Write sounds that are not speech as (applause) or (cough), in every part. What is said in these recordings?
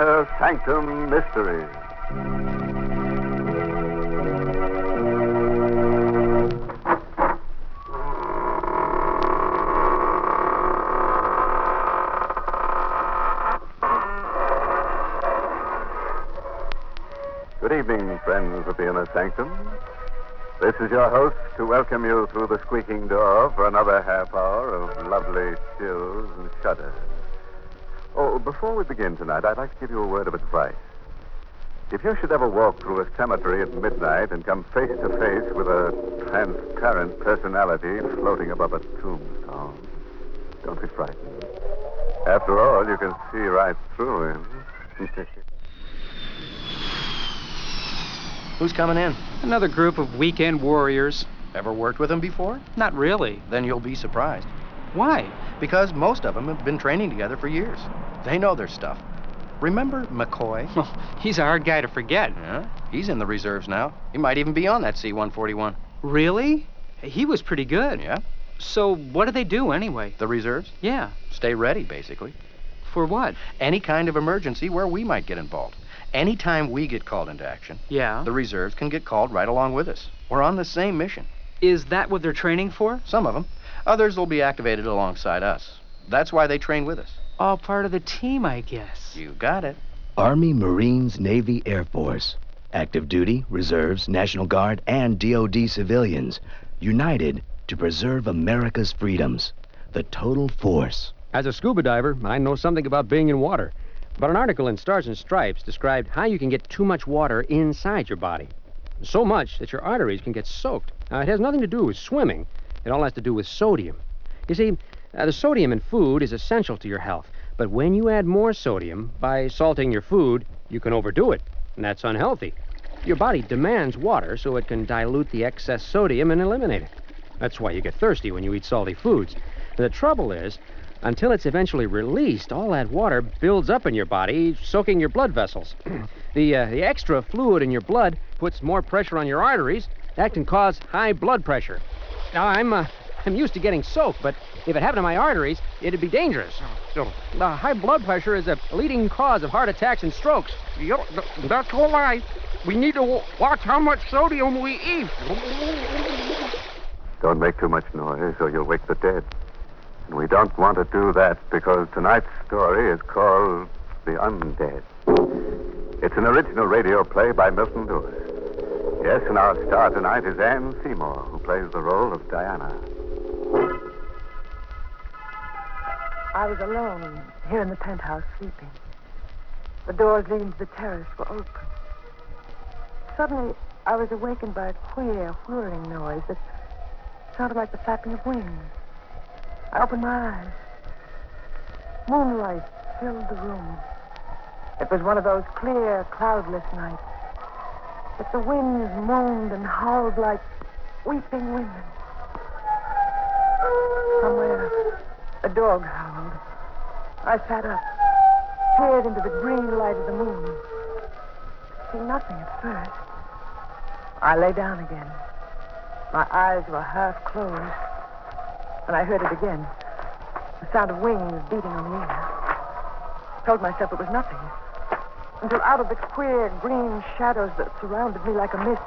Sanctum Mysteries. Good evening, friends of the Inner Sanctum. This is your host to welcome you through the squeaking door for another half hour of lovely chills and shudders. Before we begin tonight, I'd like to give you a word of advice. If you should ever walk through a cemetery at midnight and come face to face with a transparent personality floating above a tombstone, don't be frightened. After all, you can see right through him. (laughs) Who's coming in? Another group of weekend warriors. Ever worked with them before? Not really. Then you'll be surprised. Why? Because most of them have been training together for years. They know their stuff. Remember McCoy? Well, (laughs) he's a hard guy to forget. Yeah, he's in the reserves now. He might even be on that C-141. Really? He was pretty good. Yeah, So what do they do anyway? the reserves. Yeah. Stay ready, basically. For what? Any kind of emergency where we might get involved. Anytime we get called into action, Yeah. the reserves can get called right along with us. We're on the same mission. Is that what they're training for? Some of them. Others will be activated alongside us. That's why they train with us. All part of the team, I guess. You got it. Army, Marines, Navy, Air Force. Active duty, reserves, National Guard, and DoD civilians. United to preserve America's freedoms. The total force. As a scuba diver, I know something about being in water. But an article in Stars and Stripes described how you can get too much water inside your body. So much that your arteries can get soaked. Now, it has nothing to do with swimming. It all has to do with sodium. You see, the sodium in food is essential to your health. But when you add more sodium by salting your food, you can overdo it. And that's unhealthy. Your body demands water so it can dilute the excess sodium and eliminate it. That's why you get thirsty when you eat salty foods. The trouble is, until it's eventually released, all that water builds up in your body, soaking your blood vessels. (clears throat) the, uh, the extra fluid in your blood puts more pressure on your arteries. That can cause high blood pressure. Now, I'm, uh, I'm used to getting soaked, but if it happened to my arteries, it'd be dangerous. Oh, the high blood pressure is a leading cause of heart attacks and strokes. that's all right. We need to watch how much sodium we eat. Don't make too much noise or you'll wake the dead. And we don't want to do that because tonight's story is called The Undead. It's an original radio play by Milton Lewis. Yes, and our star tonight is Anne Seymour, who plays the role of Diana. I was alone here in the penthouse sleeping. The doors leading to the terrace were open. Suddenly, I was awakened by a queer, whirring noise that sounded like the flapping of wings. I opened my eyes. Moonlight filled the room. It was one of those clear, cloudless nights. But the winds moaned and howled like weeping women. Somewhere, a dog howled. I sat up, peered into the green light of the moon. See nothing at first. I lay down again. My eyes were half closed. And I heard it again. The sound of wings beating on the air. Told myself it was nothing. Until out of the queer green shadows that surrounded me like a mist,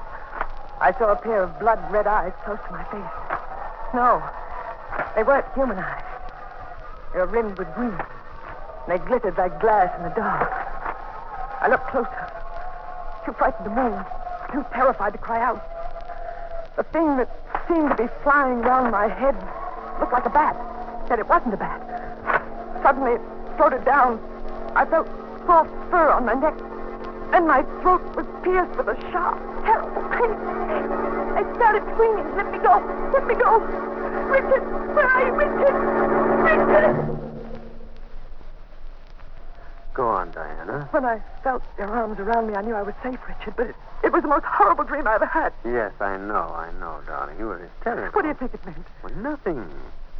I saw a pair of blood red eyes close to my face. No, they weren't human eyes. They were rimmed with green. And they glittered like glass in the dark. I looked closer. Too frightened to move. Too terrified to cry out. The thing that seemed to be flying round my head looked like a bat. Yet it wasn't a bat. Suddenly it floated down. I felt soft fur on my neck. Then my throat was pierced with a sharp, terrible pain. I started screaming, let me go, let me go. Richard, where are you? Richard! Go on, Diana. When I felt your arms around me, I knew I was safe, Richard, but it, it was the most horrible dream I ever had. Yes, I know, I know, darling. You were hysterical. What do you think it meant? Well, nothing.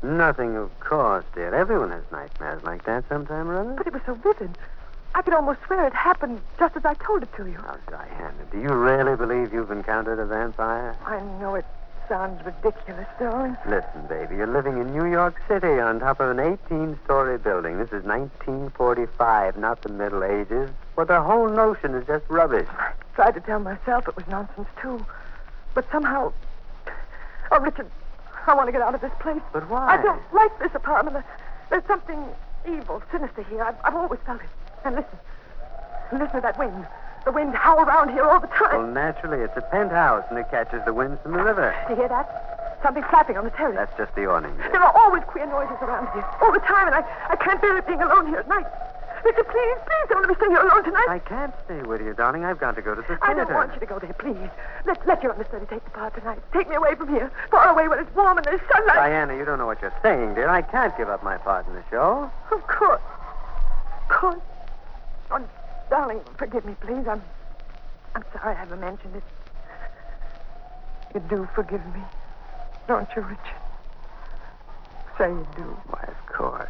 Nothing, of course, dear. Everyone has nightmares like that sometime or other. But it was so vivid. I could almost swear it happened just as I told it to you. Now, Diana, do you really believe you've encountered a vampire? I know it sounds ridiculous, darling. Listen, baby, you're living in New York City on top of an 18 story building. This is 1945, not the Middle Ages. Well, the whole notion is just rubbish. I tried to tell myself it was nonsense, too. But somehow. Oh, Richard, I want to get out of this place. But why? I don't like this apartment. There's something evil, sinister here. I've, I've always felt it. And listen. Listen to that wind. The wind howl around here all the time. Well, naturally, it's a penthouse, and it catches the winds from the river. Do you hear that? Something flapping on the terrace. That's just the awning. dear. There are always queer noises around here, all the time, and I, I can't bear it being alone here at night. Richard, please, please don't let me stay here alone tonight. I can't stay with you, darling. I've got to go to the theater. I don't want you to go there, please. Let, let your understudy take the part tonight. Take me away from here, far away where it's warm and there's sunlight. Diana, you don't know what you're saying, dear. I can't give up my part in the show. Of course. Of course. Oh, darling, forgive me, please. I'm, I'm sorry I haven't mentioned it. You do forgive me, don't you, Richard? Say you do. Why, of course.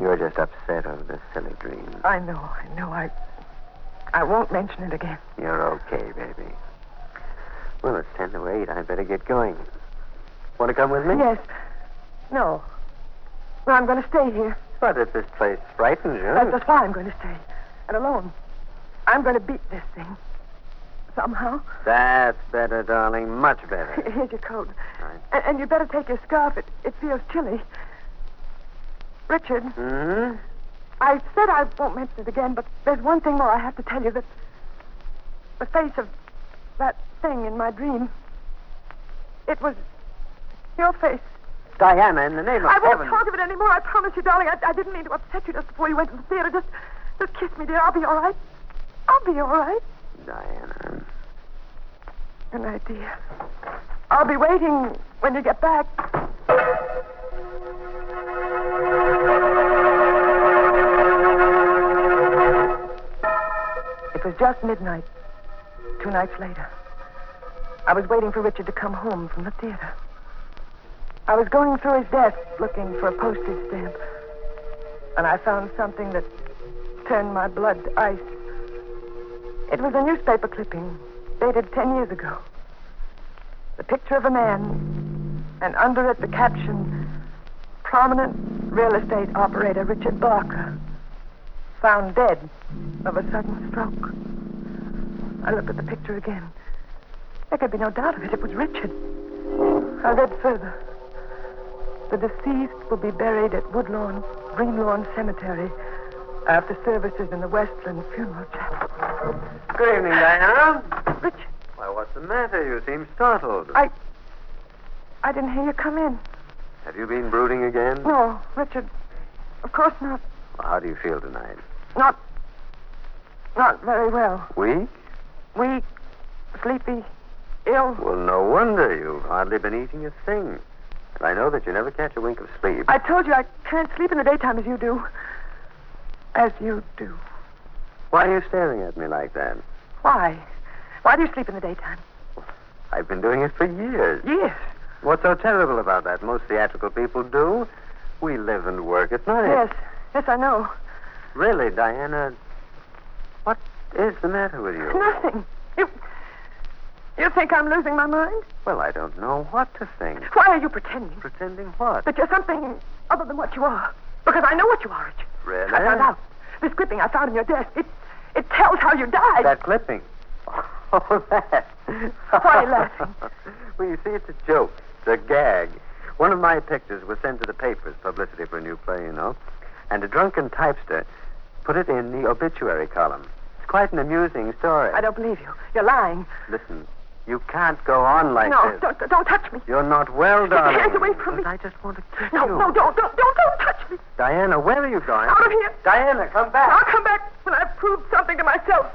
You're just upset over this silly dream. I know, I know. I, I won't mention it again. You're okay, baby. Well, it's ten to eight. I'd better get going. Want to come with me? Yes. No. No, I'm going to stay here. But if this place frightens you. That's just why I'm going to stay. And alone. I'm going to beat this thing. Somehow. That's better, darling. Much better. (laughs) Here's your coat. Right. And, and you better take your scarf. It, it feels chilly. Richard, Hmm? I said I won't mention it again, but there's one thing more I have to tell you that the face of that thing in my dream, it was your face. Diana, in the name of I won't heaven. talk of it anymore. I promise you, darling. I, I didn't mean to upset you just before you went to the theater. Just, just kiss me, dear. I'll be all right. I'll be all right. Diana. Good night, dear. I'll be waiting when you get back. It was just midnight, two nights later. I was waiting for Richard to come home from the theater. I was going through his desk looking for a postage stamp, and I found something that turned my blood to ice. It was a newspaper clipping dated ten years ago. The picture of a man, and under it the caption Prominent real estate operator Richard Barker, found dead of a sudden stroke. I looked at the picture again. There could be no doubt of it. It was Richard. I read further. The deceased will be buried at Woodlawn, Greenlawn Cemetery after services in the Westland Funeral Chapel. Good evening, Diana. Richard, Why, what's the matter? You seem startled. I. I didn't hear you come in. Have you been brooding again? No, Richard. Of course not. Well, how do you feel tonight? Not. Not very well. Weak? Weak, sleepy, ill. Well, no wonder. You've hardly been eating a thing. And I know that you never catch a wink of sleep. I told you I can't sleep in the daytime as you do. As you do. Why are you staring at me like that? Why? Why do you sleep in the daytime? I've been doing it for years. Yes. What's so terrible about that? Most theatrical people do. We live and work at night. Yes. Yes, I know. Really, Diana, what is the matter with you? Nothing. You. You think I'm losing my mind? Well, I don't know what to think. Why are you pretending Pretending what? that you're something other than what you are? Because I know what you are, Richard. Really? I found out. This clipping I found in your desk. It. It tells how you died. That clipping. (laughs) Oh, that. Why are you laughing? well, you see, it's a joke. It's a gag. One of my pictures was sent to the papers, publicity for a new play, you know. And a drunken typester put it in the obituary column. It's quite an amusing story. I don't believe you. You're lying. Listen, you can't go on like no, this. don't, don't touch me. You're not well, darling. hands away from me. But I just want to kiss No, you. no, don't, don't, don't, don't touch me. Diana, where are you going? Out of here. Diana, come back. I'll come back when I've proved something to myself.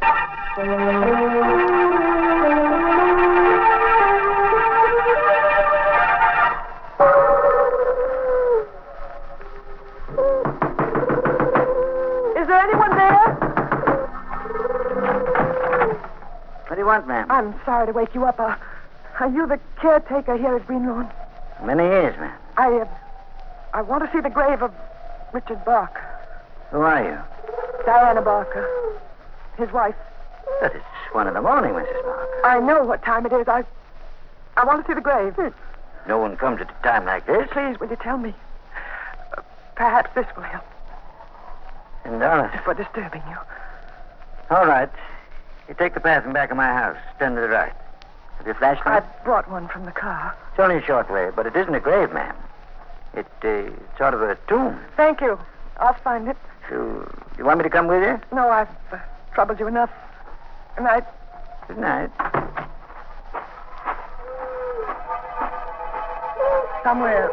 Want, ma'am? I'm sorry to wake you up. Uh, are you the caretaker here at Greenlawn? Many years, ma'am. I, uh, I want to see the grave of Richard Barker, Who are you? Diana Barker, his wife. But it's one in the morning, Mrs. Barker. I know what time it is. I, I want to see the grave. No one comes at a time like this. Please, will you tell me? Uh, perhaps this will help And honest, for disturbing you. All right. You take the path in back of my house. Turn to the right. Have you a I flashlight? brought one from the car. It's only a short way, but it isn't a grave, ma'am. It, uh, it's sort of a tomb. Thank you. I'll find it. So, you want me to come with you? No, I've uh, troubled you enough. Good night. Good night. Somewhere,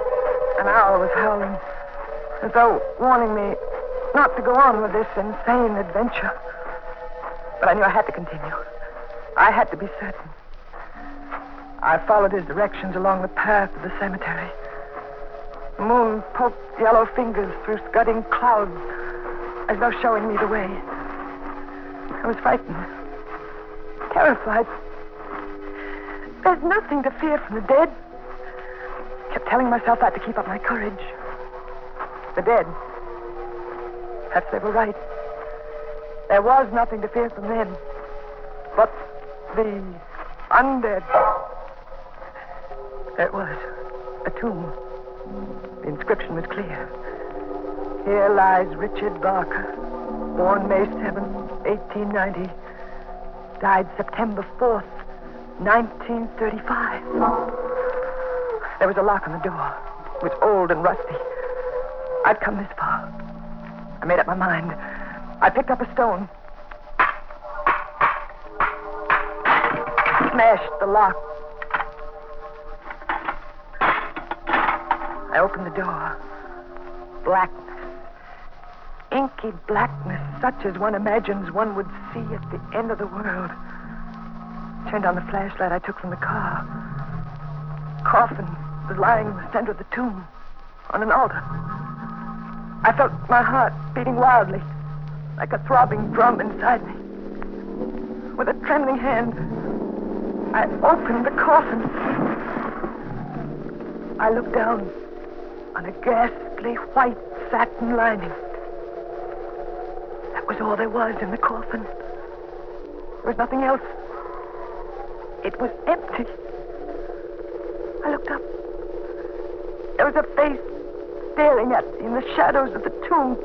an owl was howling, as though warning me not to go on with this insane adventure. But I knew I had to continue. I had to be certain. I followed his directions along the path to the cemetery. The moon poked yellow fingers through scudding clouds, as though showing me the way. I was frightened, terrified. There's nothing to fear from the dead. I Kept telling myself that to keep up my courage. The dead. Perhaps they were right. There was nothing to fear from them. But the undead. There it was. A tomb. The inscription was clear. Here lies Richard Barker, born May 7th, 1890. Died September 4th, 1935. There was a lock on the door. It was old and rusty. I'd come this far. I made up my mind. I picked up a stone. Smashed the lock. I opened the door. Blackness. Inky blackness, such as one imagines one would see at the end of the world. Turned on the flashlight I took from the car. Coffin was lying in the center of the tomb on an altar. I felt my heart beating wildly, like a throbbing drum inside me. With a trembling hand, I opened the coffin. I looked down on a ghastly white satin lining. That was all there was in the coffin. There was nothing else. It was empty. I looked up. There was a face staring at me in the shadows of the tomb.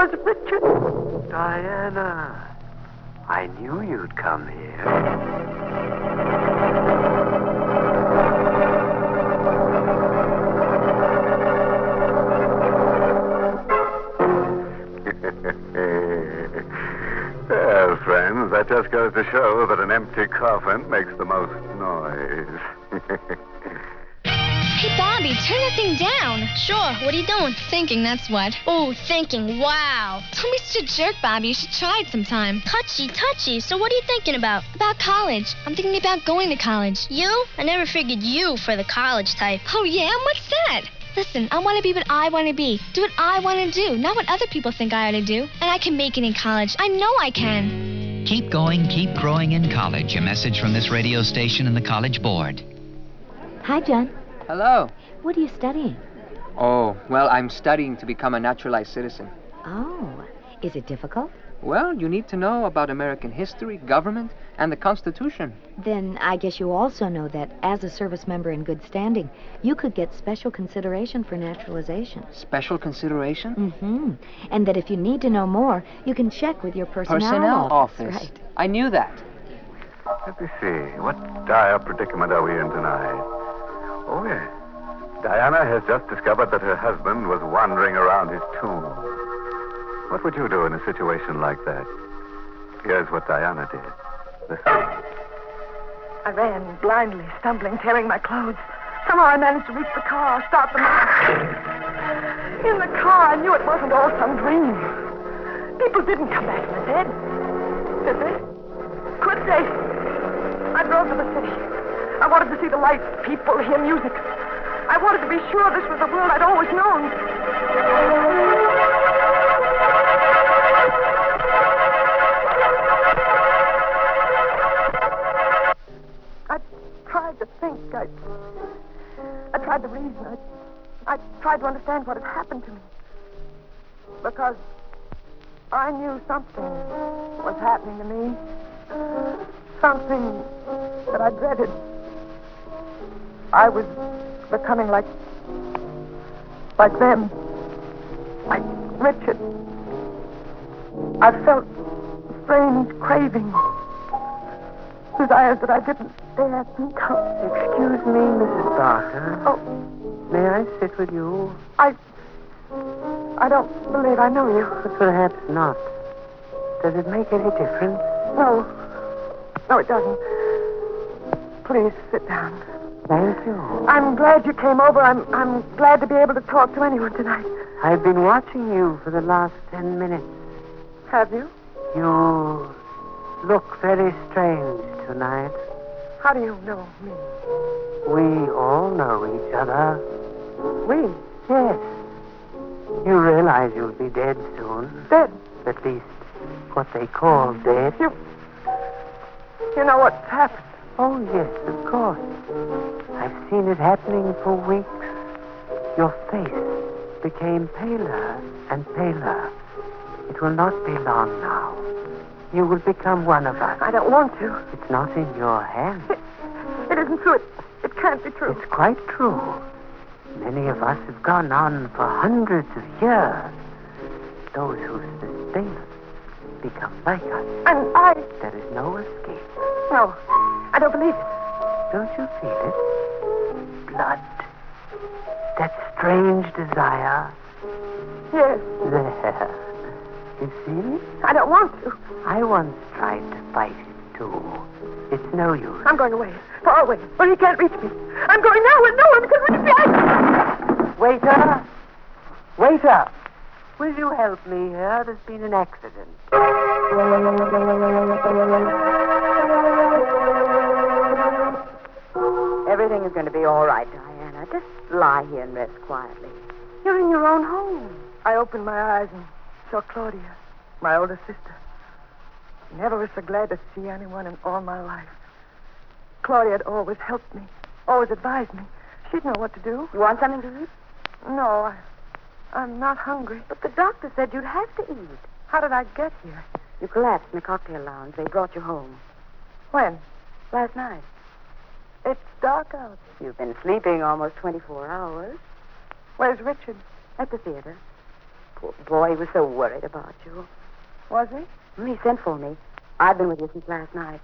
Was Richard. Diana, I knew you'd come here. (laughs) well, friends, that just goes to show that an empty coffin makes the most noise. (laughs) Hey, Bobby, turn that thing down. Sure. What are you doing? Thinking, that's what. Oh, thinking. Wow. Don't be such a jerk, Bobby. You should try it sometime. Touchy, touchy. So what are you thinking about? About college. I'm thinking about going to college. You? I never figured you for the college type. Oh, yeah? What's that? Listen, I want to be what I want to be. Do what I want to do, not what other people think I ought to do. And I can make it in college. I know I can. Keep going, keep growing in college. A message from this radio station and the College Board. Hi, John. Hello. What are you studying? Oh, well, I'm studying to become a naturalized citizen. Oh, is it difficult? Well, you need to know about American history, government, and the Constitution. Then I guess you also know that as a service member in good standing, you could get special consideration for naturalization. Special consideration? Mm-hmm. And that if you need to know more, you can check with your personnel, Personnel office. office. Right. I knew that. Let me see. What dire predicament are we in tonight? Oh, yes. Diana has just discovered that her husband was wandering around his tomb. What would you do in a situation like that? Here's what Diana did. Listen. I ran blindly, stumbling, tearing my clothes. Somehow I managed to reach the car, start the motor. In the car, I knew it wasn't all some dream. People didn't come back from the dead. Did they? Could they? I drove to the city. I wanted to see the lights, people, hear music. I wanted to be sure this was the world I'd always known. I tried to think. I, I tried to reason. I, I tried to understand what had happened to me. Because I knew something was happening to me. Something that I dreaded. I was becoming like. like them. Like Richard. I've felt strange cravings, desires that I didn't dare think of. Excuse me, Mrs. Barker. Oh, May I sit with you? I. I don't believe I know you. But perhaps not. Does it make any difference? No. No, it doesn't. Please sit down. Thank you. I'm glad you came over. I'm I'm glad to be able to talk to anyone tonight. I've been watching you for the last ten minutes. Have you? You look very strange tonight. How do you know me? We all know each other. We? Yes. You realize you'll be dead soon. Dead? At least what they call dead. You. You know what's happened? Oh, yes, of course. I've seen it happening for weeks. Your face became paler and paler. It will not be long now. You will become one of us. I don't want to. It's not in your hands. It isn't true. It, it can't be true. It's quite true. Many of us have gone on for hundreds of years. Those who sustain us become like us. And I. There is no escape. No, I don't believe it. Don't you feel it? Blood. That strange desire. Yes. There. You see? It? I don't want to. I once tried to fight it, too. It's no use. I'm going away. Far away. Where he can't reach me. I'm going now where no one can reach me. I... Waiter! Waiter! Will you help me here? There's been an accident. Everything is going to be all right, Diana. Just lie here and rest quietly. You're in your own home. I opened my eyes and saw Claudia, my older sister. Never was so glad to see anyone in all my life. Claudia had always helped me, always advised me. She'd know what to do. You want something to eat? No, I, I'm not hungry. But the doctor said you'd have to eat. How did I get here? You collapsed in the cocktail lounge. They brought you home. When? Last night. It's dark out. You've been sleeping almost 24 hours. Where's Richard? At the theater. Poor boy, he was so worried about you. Was he? Mm, he sent for me. I've been with you since last night.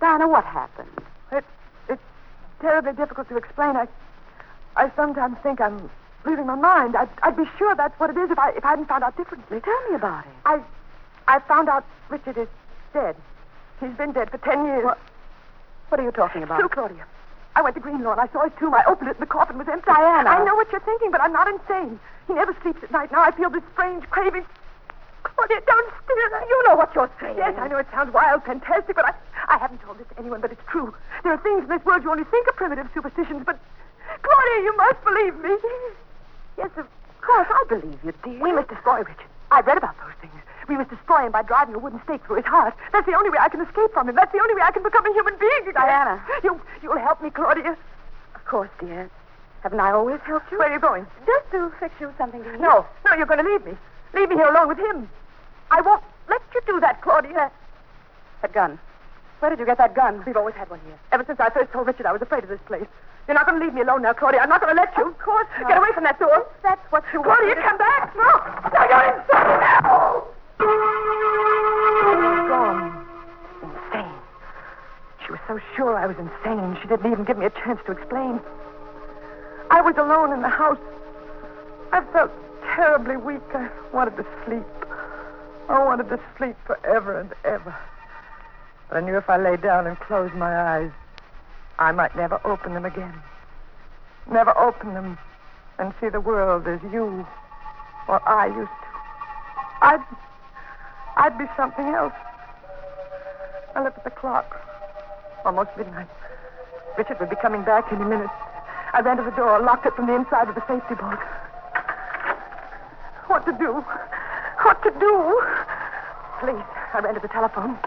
Diana, what happened? It, it's terribly difficult to explain. I, I sometimes think I'm losing my mind. I'd, I'd be sure that's what it is if I if I hadn't found out differently. Tell me about it. I, I found out Richard is dead. He's been dead for ten years. What, what are you talking about? True, Claudia. I went to Greenlawn. I saw his tomb. I opened it, and the coffin was empty. Diana. I know what you're thinking, but I'm not insane. He never sleeps at night. Now I feel this strange craving. Claudia, don't stare. You know what you're saying. Yes, I know it sounds wild, fantastic, but I, I haven't told this to anyone, but it's true. There are things in this world you only think are primitive superstitions, but Claudia, you must believe me. Yes, of course, I believe you, dear. We must destroy Richard. I've read about those things. We must destroy him by driving a wooden stake through his heart. That's the only way I can escape from him. That's the only way I can become a human being again. Diana. You, you'll help me, Claudia. Of course, dear. Haven't I always helped you? Where are you going? Just to fix you something to eat. No, no, you're going to leave me. Leave me here alone with him. I won't let you do that, Claudia. That gun. Where did you get that gun? We've always had one here. Ever since I first told Richard I was afraid of this place. You're not going to leave me alone now, Claudia. I'm not going to let you. Of course not. Get away from that door. That's what you Claudia, want. come back. No. Now you're insane. No. Gone. Insane. She was so sure I was insane, she didn't even give me a chance to explain. I was alone in the house. I felt terribly weak. I wanted to sleep. I wanted to sleep forever and ever. But I knew if I lay down and closed my eyes, I might never open them again. Never open them and see the world as you or I used to. I'd, I'd be something else. I looked at the clock. Almost midnight. Richard would be coming back any minute. I ran to the door, locked it from the inside with a safety bolt. What to do? What to do? Please, I ran to the telephone.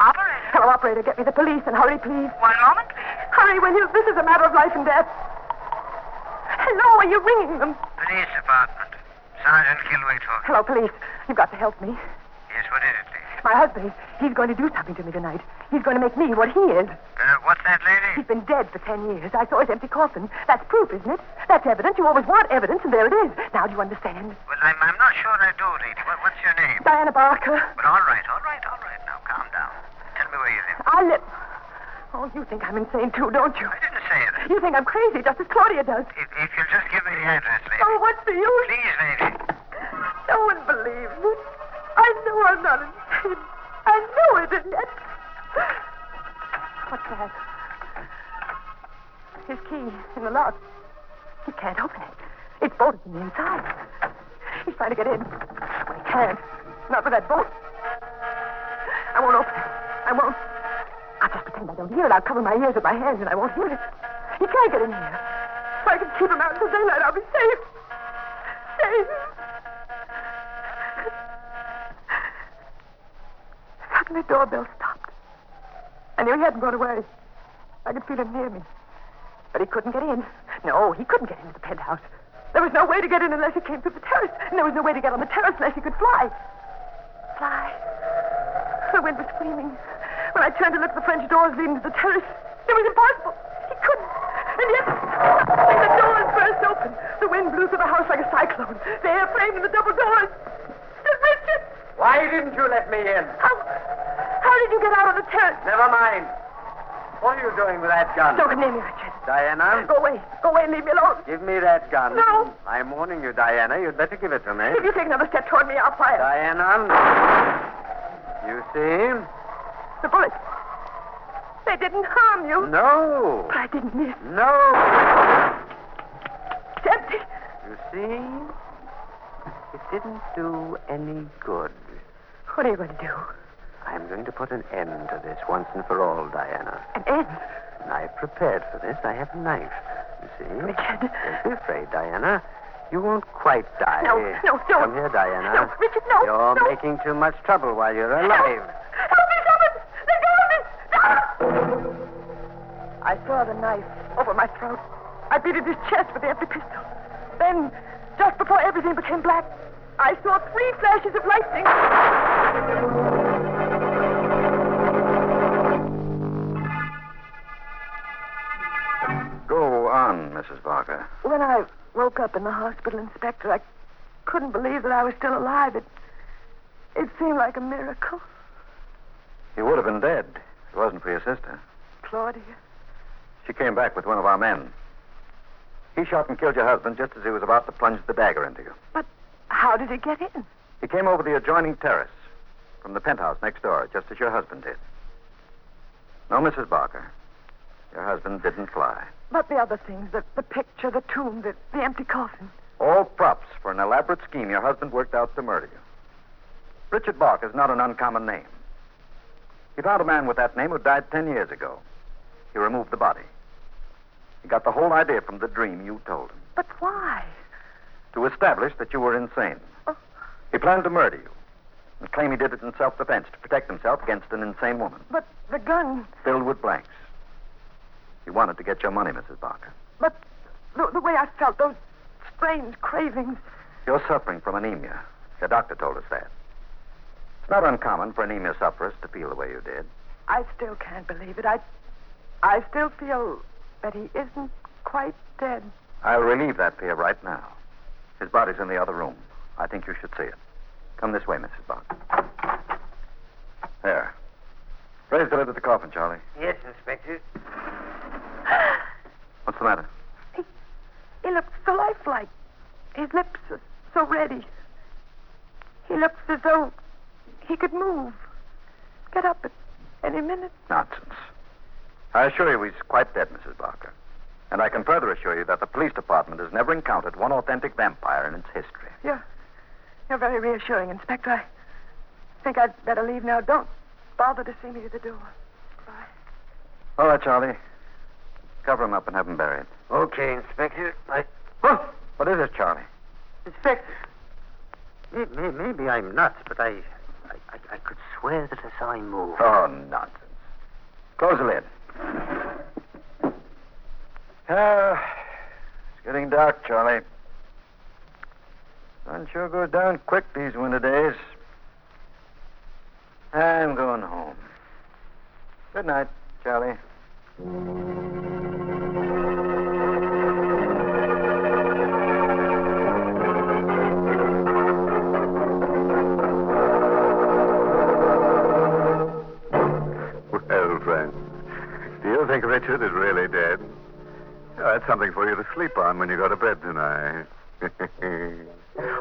Operator. Hello, operator. Get me the police and hurry, please. One moment, please. Hurry, will you? This is a matter of life and death. Hello, are you ringing them? Sergeant talking. Hello, police. You've got to help me. Yes, what is it, please? My husband, he's, going to do something to me tonight. He's going to make me what he is. Uh, what's that, lady? He's been dead for ten years. I saw his empty coffin. That's proof, isn't it? That's evidence. You always want evidence, and there it is. Now, do you understand? Well, I'm, I'm not sure I do, lady. What, what's your name? Diana Barker. But all right, all right, all right. Now, calm down. Tell me where you live. I live. Oh, you think I'm insane, too, don't you? I didn't say it. You think I'm crazy, just as Claudia does. If, if you'll just give me the address, lady. Oh, what's the use? Please, lady. No one believes it. I know I'm not insane. I know it, and yet. What's that? Uh, his key in the lock. He can't open it. It's bolted from the inside. He's trying to get in. But he can't. Not with that bolt. I won't open it. I won't. I'll just pretend I don't hear it. I'll cover my ears with my hands and I won't hear it. He can't get in here. If I can keep him out until daylight, I'll be safe. Safe. The doorbell stopped. I knew he hadn't gone away. I could feel him near me. But he couldn't get in. No, he couldn't get into the penthouse. There was no way to get in unless he came through the terrace. And there was no way to get on the terrace unless he could fly. Fly. The wind was screaming. When I turned to look at the French doors leading to the terrace, it was impossible. He couldn't. And yet, when the doors burst open, the wind blew through the house like a cyclone. The air framed in the double doors. Richard! Why didn't you let me in? How, how did you get out on the terrace? Never mind. What are you doing with that gun? Don't near me, Richard. Diana? Go away. Go away and leave me alone. Give me that gun. No. I'm warning you, Diana. You'd better give it to me. If you take another step toward me, I'll fire. Diana. You see? The bullets. They didn't harm you. No. But I didn't miss. No. It's empty. You see? It didn't do any good. What are you going to do? I'm going to put an end to this once and for all, Diana. An end? And I've prepared for this. I have a knife. You see? Richard. Don't be afraid, Diana. You won't quite die. No, no, don't. Come here, Diana. No, Richard, no. You're no. making too much trouble while you're alive. Help me, someone! Let go of me! No! I saw the knife over my throat. I beat at his chest with the empty pistol. Then, just before everything became black, I saw three flashes of lightning. Mrs. Barker. When I woke up in the hospital, Inspector, I couldn't believe that I was still alive. It, it seemed like a miracle. You would have been dead if it wasn't for your sister. Claudia. She came back with one of our men. He shot and killed your husband just as he was about to plunge the dagger into you. But how did he get in? He came over the adjoining terrace from the penthouse next door, just as your husband did. No, Mrs. Barker. Your husband didn't fly. But the other things, the, the picture, the tomb, the, the empty coffin. All props for an elaborate scheme your husband worked out to murder you. Richard Barker is not an uncommon name. He found a man with that name who died ten years ago. He removed the body. He got the whole idea from the dream you told him But why? to establish that you were insane. Oh. He planned to murder you and claim he did it in self defense to protect himself against an insane woman But the gun. filled with blanks. He wanted to get your money, Mrs. Barker. But the, the way I felt, those strange cravings. You're suffering from anemia. Your doctor told us that. It's not uncommon for anemia sufferers to feel the way you did. I still can't believe it. I, I still feel that he isn't quite dead. I'll relieve that fear right now. His body's in the other room. I think you should see it. Come this way, Mrs. Barker. There. Raise the lid of the coffin, Charlie. Yes, Inspector. What's the matter? He, he looks so lifelike. His lips are so ready. He looks as though he could move, get up at any minute. Nonsense. I assure you he's quite dead, Mrs. Barker. And I can further assure you that the police department has never encountered one authentic vampire in its history. You're, you're very reassuring, Inspector. I think I'd better leave now. Don't bother to see me to the door. Bye. All right, Charlie. Cover him up and have him buried. Okay, Inspector. I. What is it, Charlie? Inspector. Maybe, maybe I'm nuts, but I, I, I, I could swear that I saw him move. Oh, nonsense. Close the lid. Ah, it's getting dark, Charlie. Sun sure goes down quick these winter days. I'm going home. Good night, Charlie. Think Richard is really dead? That's something for you to sleep on when you go to bed tonight. (laughs)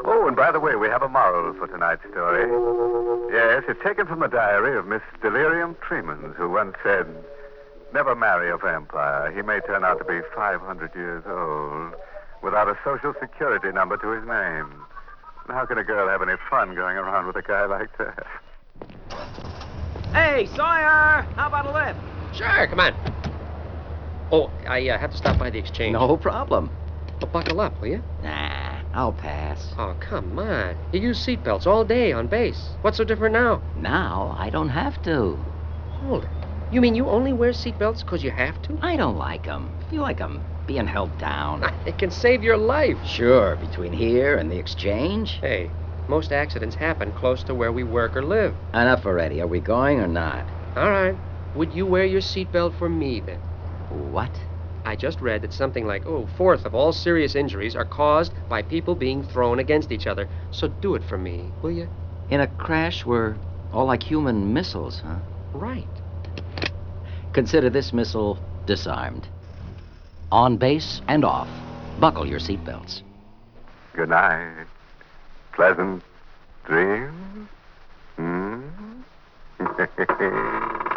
oh, and by the way, we have a moral for tonight's story. Yes, it's taken from the diary of Miss Delirium Tremens, who once said, Never marry a vampire. He may turn out to be 500 years old without a social security number to his name. And how can a girl have any fun going around with a guy like that? Hey, Sawyer! How about a lift? Sure, come on. Oh, I uh, have to stop by the exchange. No problem. Well, buckle up, will you? Nah, I'll pass. Oh, come on. You use seatbelts all day on base. What's so different now? Now I don't have to. Hold it. You mean you only wear seatbelts because you have to? I don't like 'em. Feel like I'm being held down. (laughs) It can save your life. Sure, between here and the exchange. Hey, most accidents happen close to where we work or live. Enough already. Are we going or not? All right. Would you wear your seatbelt for me then? What? I just read that something like, oh, fourth of all serious injuries are caused by people being thrown against each other. So do it for me, will you? In a crash, we're all like human missiles, huh? Right. Consider this missile disarmed. On base and off. Buckle your seatbelts. Good night. Pleasant dreams. Hmm? (laughs)